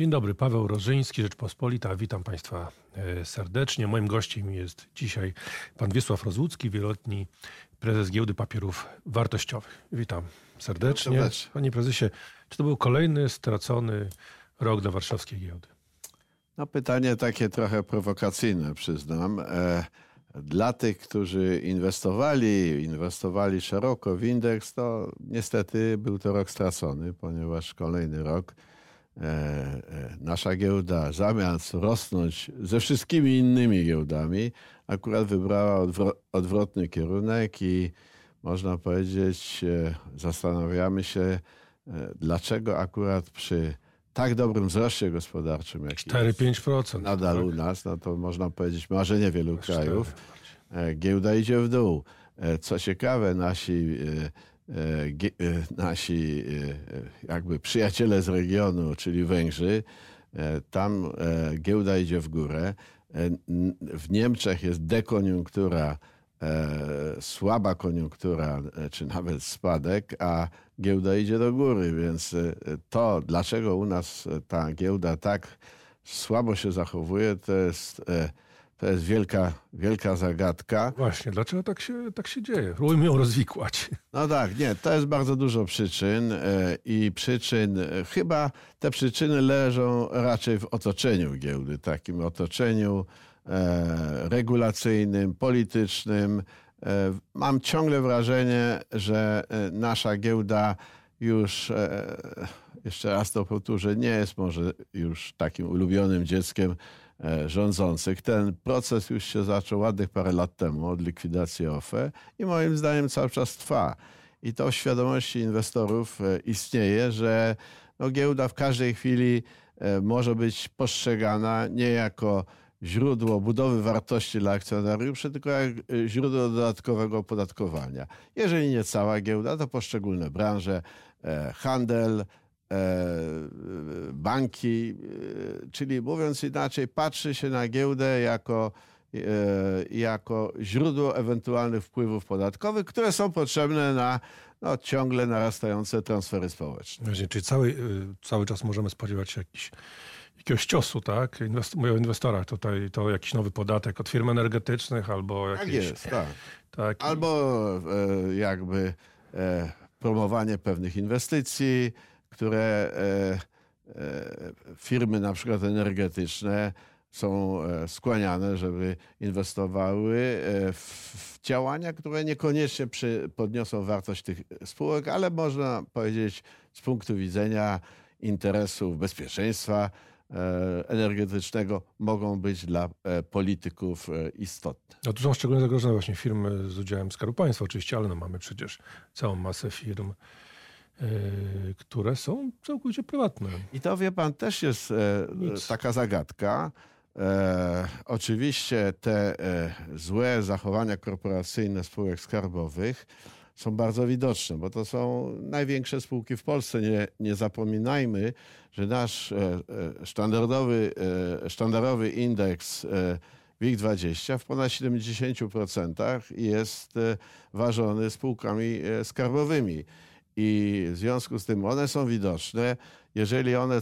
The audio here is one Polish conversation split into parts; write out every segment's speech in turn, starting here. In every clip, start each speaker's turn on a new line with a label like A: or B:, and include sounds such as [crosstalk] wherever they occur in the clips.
A: Dzień dobry, Paweł Rożyński, Rzeczpospolita. Witam Państwa e, serdecznie. Moim gościem jest dzisiaj pan Wiesław Rozłucki, wieloletni prezes Giełdy Papierów Wartościowych. Witam serdecznie.
B: serdecznie.
A: Panie prezesie, czy to był kolejny stracony rok dla warszawskiej giełdy?
B: No pytanie takie trochę prowokacyjne, przyznam. E, Dla tych, którzy inwestowali, inwestowali szeroko w indeks, to niestety był to rok stracony, ponieważ kolejny rok nasza giełda zamiast rosnąć ze wszystkimi innymi giełdami, akurat wybrała odwro- odwrotny kierunek i można powiedzieć, e, zastanawiamy się, e, dlaczego akurat przy tak dobrym wzroście gospodarczym, jest
A: 4-5%.
B: nadal
A: tak?
B: u nas, no to można powiedzieć marzenie wielu krajów. E, Giełda idzie w dół. E, Co ciekawe, nasi, e, e, e, nasi e, e, jakby przyjaciele z regionu, czyli Węgrzy, e, tam e, giełda idzie w górę. E, W Niemczech jest dekoniunktura, e, słaba koniunktura, e, czy nawet spadek, a giełda idzie do góry, więc e, to, dlaczego u nas e, ta giełda tak słabo się zachowuje, to jest, e, to jest wielka, wielka zagadka.
A: Właśnie, dlaczego tak się, tak się dzieje? Próbujmy ją rozwikłać. [laughs]
B: No tak, nie, to jest bardzo dużo przyczyn e, i przyczyn, e, chyba te przyczyny leżą raczej w otoczeniu giełdy, takim otoczeniu e, regulacyjnym, politycznym. Mam ciągle wrażenie, że nasza giełda już, jeszcze raz to powtórzę, nie jest może już takim ulubionym dzieckiem rządzących. Ten proces już się zaczął ładnych parę lat temu od likwidacji OFE i moim zdaniem cały czas trwa. I to w świadomości inwestorów e, istnieje, że no, giełda w każdej chwili e, może być postrzegana nie jako źródło budowy wartości dla akcjonariuszy, tylko jak e, źródło dodatkowego opodatkowania. Jeżeli nie cała giełda, to poszczególne branże, e, handel, e, banki, e, czyli mówiąc inaczej, patrzy się na giełdę jako, e, jako źródło ewentualnych wpływów podatkowych, które są potrzebne na no, ciągle narastające transfery społeczne.
A: Właśnie, czyli cały, cały czas możemy spodziewać się jakiś, jakiegoś ciosu, tak? Inwest- mówię o inwestorach tutaj, to jakiś nowy podatek od firm energetycznych albo
B: Tak
A: jakieś...
B: jest, tak.
A: tak.
B: Albo e, jakby e, promowanie pewnych inwestycji, które e, e, firmy na przykład energetyczne są e, skłaniane, żeby inwestowały w, działania, które niekoniecznie podniosą wartość tych spółek, ale można powiedzieć z punktu widzenia interesów bezpieczeństwa energetycznego mogą być dla polityków istotne.
A: No tu są szczególnie zagrożone właśnie firmy z udziałem Skarbu Państwa oczywiście, ale no mamy przecież całą masę firm, które są całkowicie prywatne.
B: I to wie pan też jest e,
A: Nic.
B: taka zagadka. E, oczywiście te e, złe zachowania korporacyjne spółek skarbowych są bardzo widoczne, bo to są największe spółki w Polsce. Nie, nie zapominajmy, że nasz e, e, standardowy, e, sztandarowy indeks e, WIG20 w ponad 70% jest ważony spółkami skarbowymi. I w związku z tym one są widoczne. Jeżeli one e,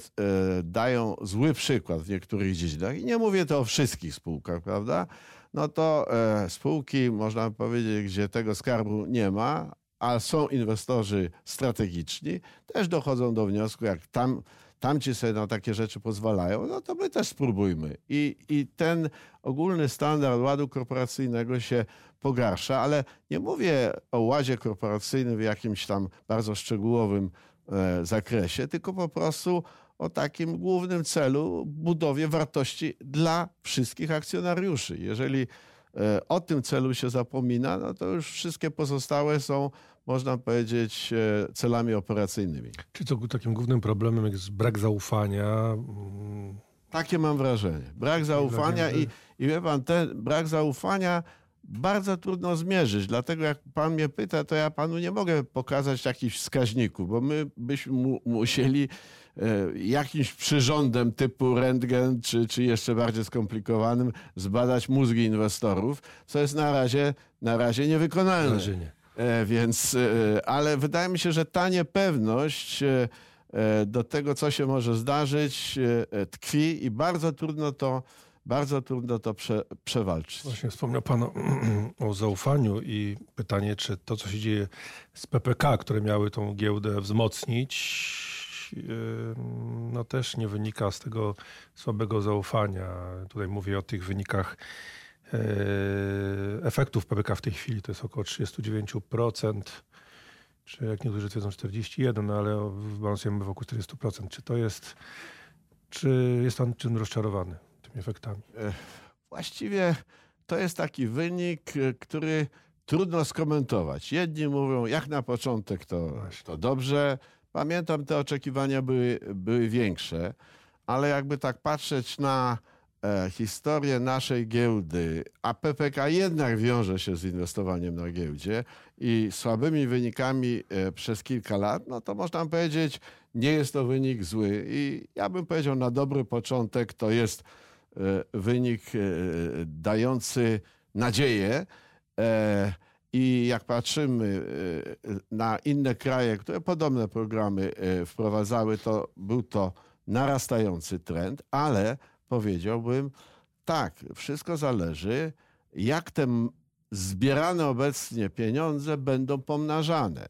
B: dają zły przykład w niektórych dziedzinach, i nie mówię to o wszystkich spółkach, prawda? No to e, spółki, można powiedzieć, gdzie tego skarbu nie ma, a są inwestorzy strategiczni, też dochodzą do wniosku, jak tam, tamci sobie na takie rzeczy pozwalają, no to my też spróbujmy. I, I ten ogólny standard ładu korporacyjnego się pogarsza, ale nie mówię o ładzie korporacyjnym w jakimś tam bardzo szczegółowym e, zakresie, tylko po prostu o takim głównym celu budowie wartości dla wszystkich akcjonariuszy. Jeżeli o tym celu się zapomina, no to już wszystkie pozostałe są, można powiedzieć, e, celami operacyjnymi.
A: Czy to takim głównym problemem jest brak zaufania? mm,
B: Takie mam wrażenie. Brak zaufania i, i wie pan, ten brak zaufania bardzo trudno zmierzyć. Dlatego jak pan mnie pyta, to ja panu nie mogę pokazać jakichś wskaźników, bo my byśmy mu, musieli e, jakimś przyrządem typu rentgen, czy, czy jeszcze bardziej skomplikowanym, zbadać mózgi inwestorów, co jest na razie, na razie niewykonalne.
A: Na razie nie.
B: E, Więc, e, ale wydaje mi się, że ta niepewność e, e, do tego, co się może zdarzyć, e, tkwi i bardzo trudno to, bardzo trudno to prze, przewalczyć.
A: Właśnie wspomniał Pan o, [clears throat] o zaufaniu i pytanie, czy to, co się dzieje z PPK, które miały tą giełdę wzmocnić, no też nie wynika z tego słabego zaufania. Tutaj mówię o tych wynikach e, efektów PPK w tej chwili. To jest około 39%, czy jak niektórzy twierdzą 41%, no ale balansujemy wokół 40%. Czy to jest, czy jest Pan czym rozczarowany tymi efektami?
B: E, właściwie to jest taki wynik, e, który trudno skomentować. Jedni mówią, jak na początek to, to dobrze, Pamiętam, te oczekiwania były, były większe, ale jakby tak patrzeć na e, historię naszej giełdy, a PPK jednak wiąże się z inwestowaniem na giełdzie i słabymi wynikami e, przez kilka lat, no to można powiedzieć, nie jest to wynik zły. I ja bym powiedział, na dobry początek to jest e, wynik e, dający nadzieję. I jak patrzymy e, na inne kraje, które podobne programy e, wprowadzały, to był to narastający trend, ale powiedziałbym, tak, wszystko zależy, jak te zbierane obecnie pieniądze będą pomnażane.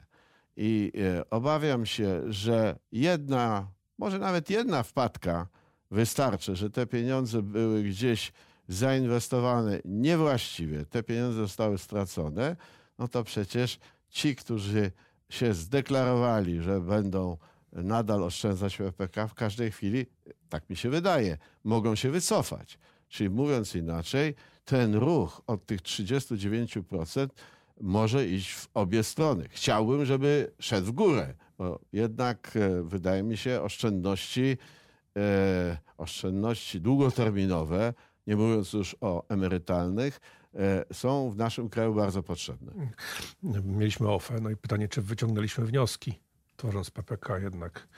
B: I e, obawiam się, że jedna, może nawet jedna wpadka wystarczy, że te pieniądze były gdzieś zainwestowane niewłaściwie, te pieniądze zostały stracone, no to przecież ci, którzy się zdeklarowali, że będą nadal oszczędzać w PPK, w każdej chwili, tak mi się wydaje, mogą się wycofać. Czyli mówiąc inaczej, ten ruch od tych 39% może iść w obie strony. Chciałbym, żeby szedł w górę, bo jednak e, wydaje mi się oszczędności, e, oszczędności długoterminowe nie mówiąc już o emerytalnych, e, są w naszym kraju bardzo potrzebne.
A: Mieliśmy OFE, no i pytanie, czy wyciągnęliśmy wnioski, tworząc PPK jednak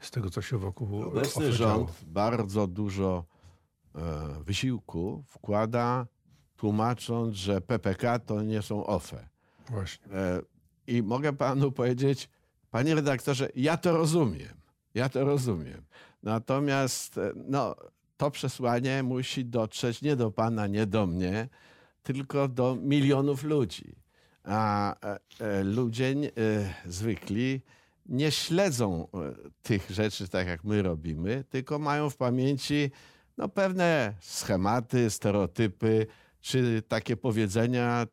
A: z tego, co się wokół
B: Obecny OFE rząd działo. bardzo dużo e, wysiłku wkłada, tłumacząc, że PPK to nie są OFE.
A: Właśnie.
B: E, I mogę panu powiedzieć, panie redaktorze, ja to rozumiem. Ja to rozumiem. Natomiast no, to przesłanie musi dotrzeć nie do Pana, nie do mnie, tylko do milionów ludzi. A e, e, ludzie e, zwykli nie śledzą tych rzeczy tak, jak my robimy, tylko mają w pamięci no, pewne schematy, stereotypy, czy takie powiedzenia,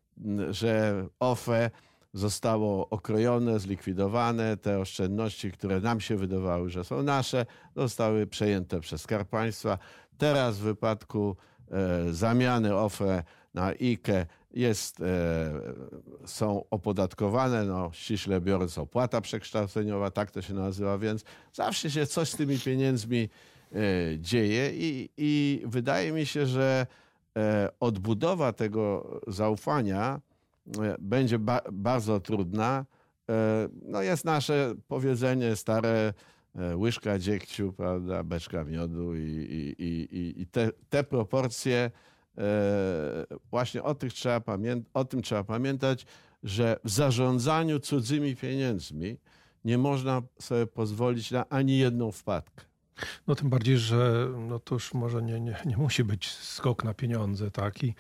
B: że OFE zostało okrojone, zlikwidowane. Te oszczędności, które nam się wydawały, że są nasze, zostały przejęte przez Skarb Państwa. Teraz w wypadku e, zamiany OFE na IKE jest, e, są opodatkowane, no, ściśle biorąc opłata przekształceniowa, tak to się nazywa, więc zawsze się coś z tymi pieniędzmi e, dzieje i, i wydaje mi się, że odbudowa tego zaufania będzie ba bardzo trudna. E, no jest nasze powiedzenie stare, e, łyżka dziegciu, prawda, beczka miodu i, i, i, i te, te proporcje, właśnie o, tych trzeba o tym trzeba pamiętać, że w zarządzaniu cudzymi pieniędzmi nie można sobie pozwolić na ani jedną wpadkę.
A: No tym bardziej, że no to już może nie, nie, nie musi być skok na pieniądze, tak? I,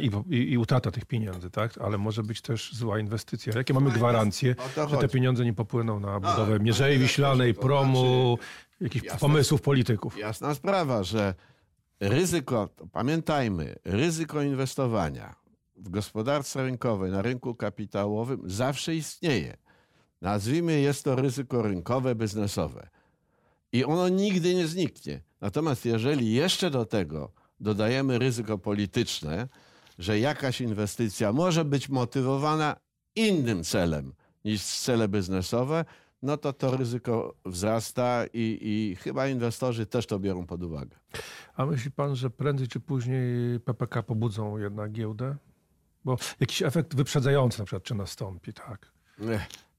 A: [clears throat] i, i, utrata tych pieniędzy, tak? Ale może być też zła inwestycja. Jakie mamy gwarancje, że te pieniądze nie popłyną na budowę A, Mierzei Wiślanej, promu, znaczy, jakichś jasna, pomysłów polityków?
B: Jasna sprawa, że ryzyko, pamiętajmy, ryzyko inwestowania w gospodarce rynkowej, na rynku kapitałowym zawsze istnieje. Nazwijmy jest to ryzyko rynkowe, biznesowe. I ono nigdy nie zniknie. Natomiast jeżeli jeszcze do tego dodajemy ryzyko polityczne, że jakaś inwestycja może być motywowana innym celem niż cele biznesowe, no to to ryzyko wzrasta i, i chyba inwestorzy też to biorą pod uwagę.
A: A myśli pan, że prędzej czy później PPK pobudzą jednak giełdę? Bo jakiś efekt wyprzedzający na przykład czy nastąpi, tak?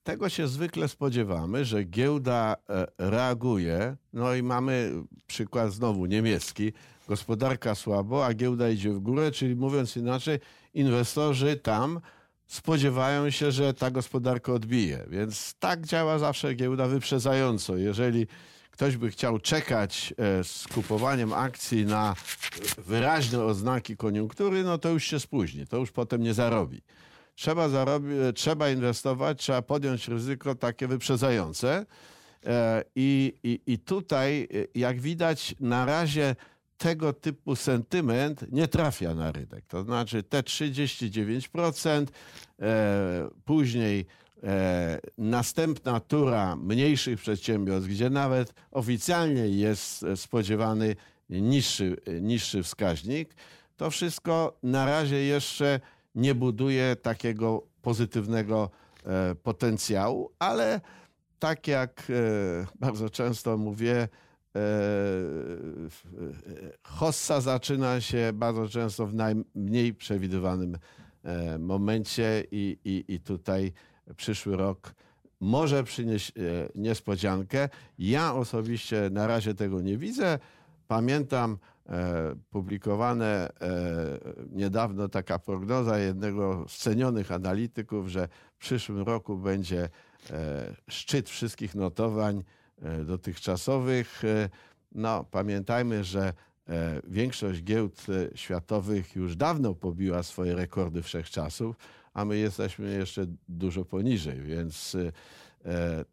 B: Tego się zwykle spodziewamy, że giełda e, reaguje. No i mamy przykład znowu niemiecki. Gospodarka słabo, a giełda idzie w górę, czyli mówiąc inaczej, inwestorzy tam spodziewają się, że ta gospodarka odbije. Więc tak działa zawsze giełda wyprzedzająco. Jeżeli ktoś by chciał czekać e, z kupowaniem akcji na wyraźne oznaki koniunktury, no to już się spóźni, to już potem nie zarobi. Trzeba, zarobi, trzeba inwestować, trzeba podjąć ryzyko takie wyprzedzające. E, I, i, I tutaj, jak widać, na razie tego typu sentyment nie trafia na rynek. To znaczy te 39%, e, później e, następna tura mniejszych przedsiębiorstw, gdzie nawet oficjalnie jest spodziewany niższy, niższy wskaźnik, to wszystko na razie jeszcze nie buduje takiego pozytywnego e, potencjału, ale tak jak e, bardzo często mówię, e, hossa zaczyna się bardzo często w najmniej przewidywanym momencie i, i, i tutaj przyszły rok może przynieść niespodziankę. Ja osobiście na razie tego nie widzę. Pamiętam publikowane niedawno taka prognoza jednego z cenionych analityków, że w przyszłym roku będzie szczyt wszystkich notowań E, dotychczasowych. E, no, pamiętajmy, że e, większość giełd światowych już dawno pobiła swoje rekordy wszechczasów, a my jesteśmy jeszcze dużo poniżej, więc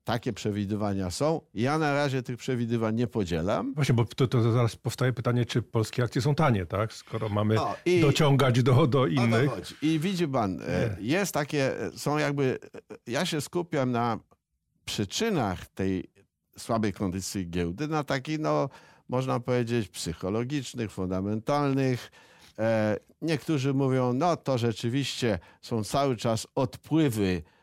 B: takie przewidywania są. Ja na razie tych przewidywań nie podzielam.
A: Właśnie, bo to, to zaraz powstaje pytanie, czy polskie akcje są tanie, tak? Skoro mamy no i, dociągać do, do innych.
B: I widzi pan, jest takie, są jakby, ja się skupiam na przyczynach tej słabej kondycji giełdy na takich, no, można powiedzieć, psychologicznych, fundamentalnych. E, niektórzy mówią, no to rzeczywiście są cały czas odpływy e,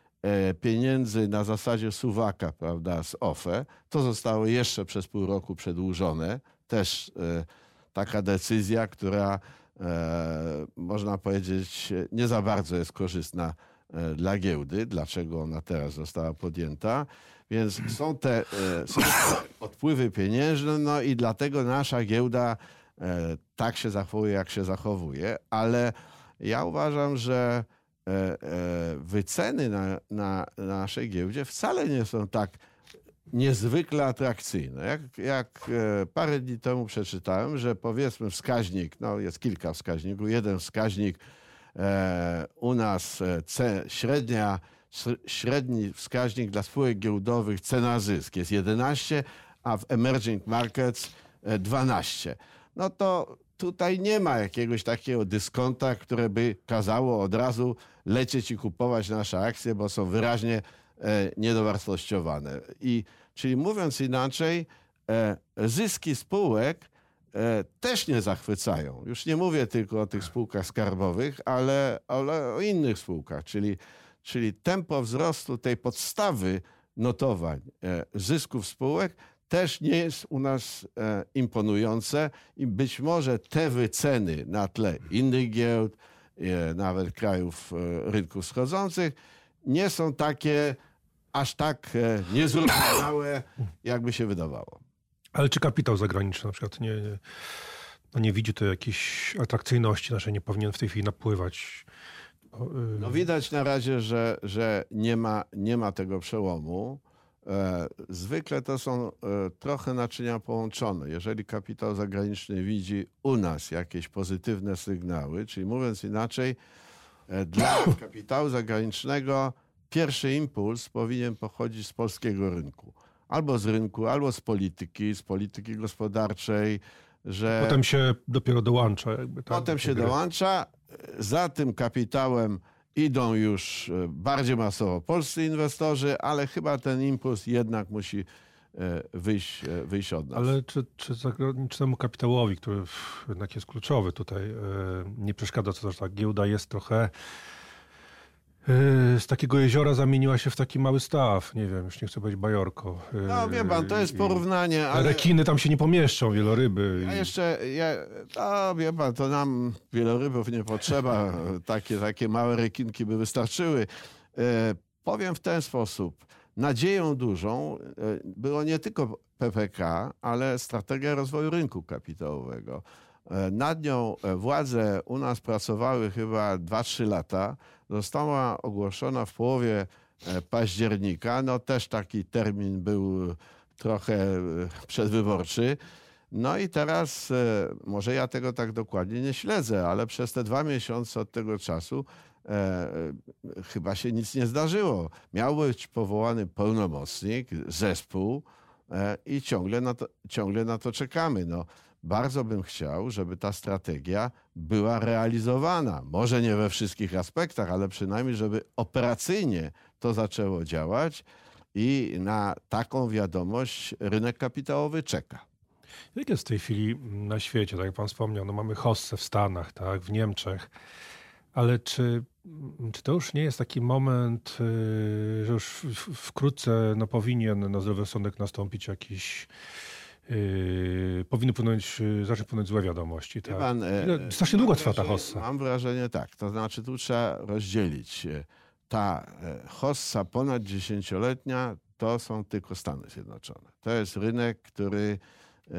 B: pieniędzy na zasadzie suwaka, prawda, z OFE. To zostało jeszcze przez pół roku przedłużone. Też e, taka decyzja, która można powiedzieć nie za bardzo jest korzystna dla giełdy. Dlaczego ona teraz została podjęta? Więc są te, e, są te odpływy pieniężne, no i dlatego nasza giełda e, tak się zachowuje, jak się zachowuje, ale ja uważam, że e, wyceny na, na, na naszej giełdzie wcale nie są tak niezwykle atrakcyjne. Jak, jak parę dni temu przeczytałem, że powiedzmy wskaźnik, no jest kilka wskaźników, jeden wskaźnik u nas średnia średni wskaźnik dla spółek giełdowych cena zysk jest 11, a w emerging markets 12. E, no to tutaj nie ma jakiegoś takiego dyskonta, które by kazało od razu lecieć i kupować nasze akcje, bo są wyraźnie e, niedowartościowane. I, czyli mówiąc inaczej, e, zyski spółek też nie zachwycają. Już nie mówię tylko o tych spółkach skarbowych, ale, ale o innych spółkach, czyli czyli tempo wzrostu tej podstawy notowań e, zysków spółek też nie jest u nas e, imponujące i być może te wyceny na tle innych giełd, e, nawet krajów rynków wschodzących, nie są takie aż tak niezrozumiałe, jakby się wydawało.
A: Ale czy kapitał zagraniczny na przykład nie, no nie widzi tu jakiejś atrakcyjności naszej, nie powinien w tej chwili napływać
B: no widać na razie, że, że nie, ma, nie ma tego przełomu. E, zwykle to są e, trochę naczynia połączone. Jeżeli kapitał zagraniczny widzi u nas jakieś pozytywne sygnały, czyli mówiąc inaczej, e, dla [coughs] kapitału zagranicznego pierwszy impuls powinien pochodzić z polskiego rynku. Albo z rynku, albo z polityki, z polityki gospodarczej, że...
A: Potem się dopiero dołącza. Jakby,
B: tak, Potem się dołącza, za tym kapitałem idą już e, bardziej masowo polscy inwestorzy, ale chyba ten impuls jednak musi e, wyjść, e, wyjść od nas.
A: Ale czy, czy zagranicznemu kapitałowi, który jednak jest kluczowy tutaj, nie przeszkadza to, że ta giełda jest trochę z takiego jeziora zamieniła się w taki mały staw. Nie wiem, już nie chcę powiedzieć bajorko.
B: No wie pan, to jest porównanie, ale...
A: Rekiny tam się nie pomieszczą, wieloryby.
B: Ja jeszcze, ja, no wie pan, to nam wielorybów nie potrzeba. Takie, takie małe rekinki by wystarczyły. E, powiem w ten sposób. Nadzieją dużą e, było nie tylko PPK, ale strategia rozwoju rynku kapitałowego. E, Nad nią e, władze u nas pracowały chyba 2-3 lata. Została ogłoszona w połowie e, października. No też taki termin był trochę przedwyborczy. No i teraz, może ja tego tak dokładnie nie śledzę, ale przez te dwa miesiące od tego czasu e, chyba się nic nie zdarzyło. Miał być powołany pełnomocnik, zespół e, i ciągle na, to, ciągle na to czekamy. No, bardzo bym chciał, żeby ta strategia była realizowana. Może nie we wszystkich aspektach, ale przynajmniej, żeby operacyjnie to zaczęło działać i na taką wiadomość rynek kapitałowy czeka.
A: Jak jest w tej chwili na świecie? Tak jak pan wspomniał, no mamy hossę w Stanach, tak, w Niemczech, ale czy, czy to już nie jest taki moment, yy, że już wkrótce no, powinien na zdrowy rozsądek nastąpić jakiś Yy, powinny płynąć, yy, zacząć płynąć złe wiadomości. Tak?
B: pan, e,
A: Ile- Strasznie długo trwa ta
B: wrażenie-
A: hossa.
B: Mam wrażenie tak, to znaczy tu trzeba rozdzielić. e, Ta e, hossa ponad dziesięcioletnia to są tylko Stany Zjednoczone. To jest rynek, który e,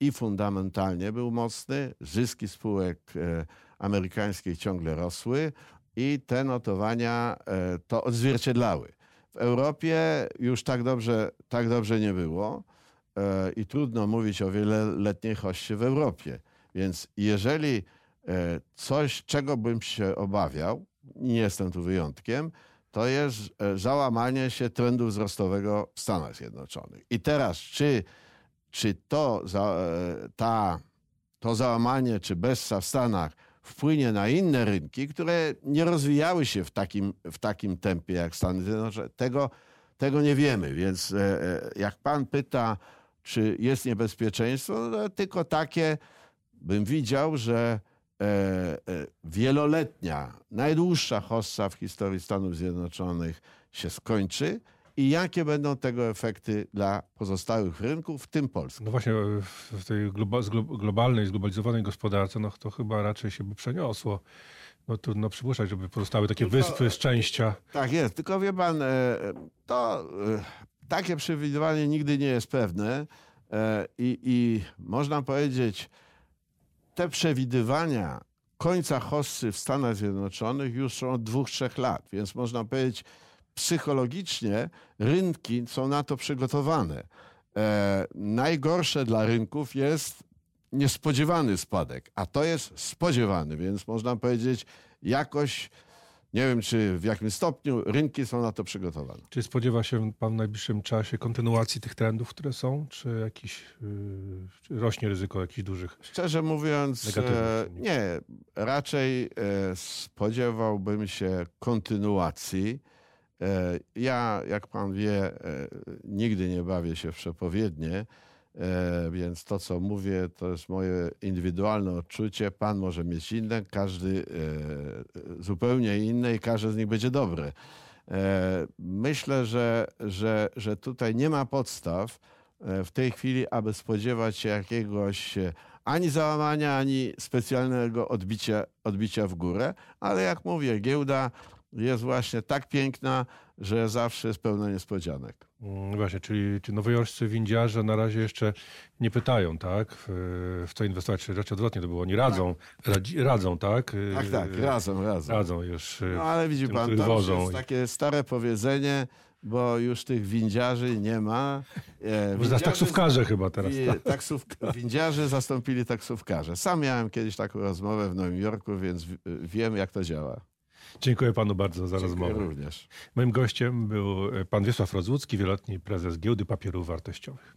B: i fundamentalnie był mocny, zyski spółek e, amerykańskich ciągle rosły i te notowania e, to odzwierciedlały. W Europie już tak dobrze, tak dobrze nie było e, i trudno mówić o wieloletniej hoście w Europie. Więc jeżeli e, coś, czego bym się obawiał, nie jestem tu wyjątkiem, to jest e, załamanie się trendu wzrostowego w Stanach Zjednoczonych. I teraz, czy, czy to, e, ta, to załamanie, czy bezsa w Stanach wpłynie na inne rynki, które nie rozwijały się w takim, w takim tempie jak Stany Zjednoczone, tego, tego nie wiemy. Więc e, e, jak pan pyta, czy jest niebezpieczeństwo, no, tylko takie bym widział, że e, e, wieloletnia, najdłuższa hossa w historii Stanów Zjednoczonych się skończy i jakie będą tego efekty dla pozostałych rynków, w tym Polski.
A: No właśnie w tej globalnej, zglobalizowanej gospodarce, no to chyba raczej się by przeniosło. No trudno przypuszczać, żeby pozostały takie
B: Tylko-
A: wyspy szczęścia.
B: Tak jest, tylko wie pan, e, to e, takie przewidywanie nigdy nie jest pewne e, i, i można powiedzieć, te przewidywania końca hossy w Stanach Zjednoczonych już są od dwóch, trzech lat, więc można powiedzieć, psychologicznie rynki są na to przygotowane. E, najgorsze dla rynków jest niespodziewany spadek, a to jest spodziewany, więc można powiedzieć, jakoś, nie wiem czy w jakim stopniu, rynki są na to przygotowane.
A: Czy spodziewa się pan w najbliższym czasie kontynuacji tych trendów, które są, czy jakiś yy, rośnie ryzyko jakichś dużych?
B: Szczerze mówiąc, e, nie. Raczej e, spodziewałbym się kontynuacji. E, ja, jak pan wie, nigdy nie bawię się w przepowiednie, więc to, co mówię, to jest moje indywidualne odczucie. Pan może mieć inne, każdy e, zupełnie inne i każde z nich będzie dobre. E, Myślę, że, że, że tutaj nie ma podstaw e, w tej chwili, aby spodziewać się jakiegoś e, ani załamania, ani specjalnego odbicia, odbicia w górę, ale jak mówię, giełda jest właśnie tak piękna, że zawsze jest pełna niespodzianek.
A: Mm, Właśnie, czyli czy nowojorscy windziarze na razie jeszcze nie pytają, tak? W, w co inwestować, czy raczej odwrotnie to było. Oni radzą, radzi, radzą, tak?
B: Tak, tak, razem, razem.
A: Radzą już. yy,
B: No ale widzi
A: tym,
B: pan, już
A: wożą.
B: jest takie stare powiedzenie, bo już tych windziarzy nie ma. E,
A: Może
B: windziarzy-
A: taksówkarze chyba teraz. Tak?
B: taksówk- windziarze zastąpili taksówkarze. Sam miałem kiedyś taką rozmowę w Nowym Jorku, więc w- wiem, jak to działa.
A: Dziękuję panu bardzo za
B: Dziękuję
A: rozmowę.
B: również.
A: Moim gościem był pan Wiesław Rozłucki, wieloletni prezes Giełdy Papierów Wartościowych.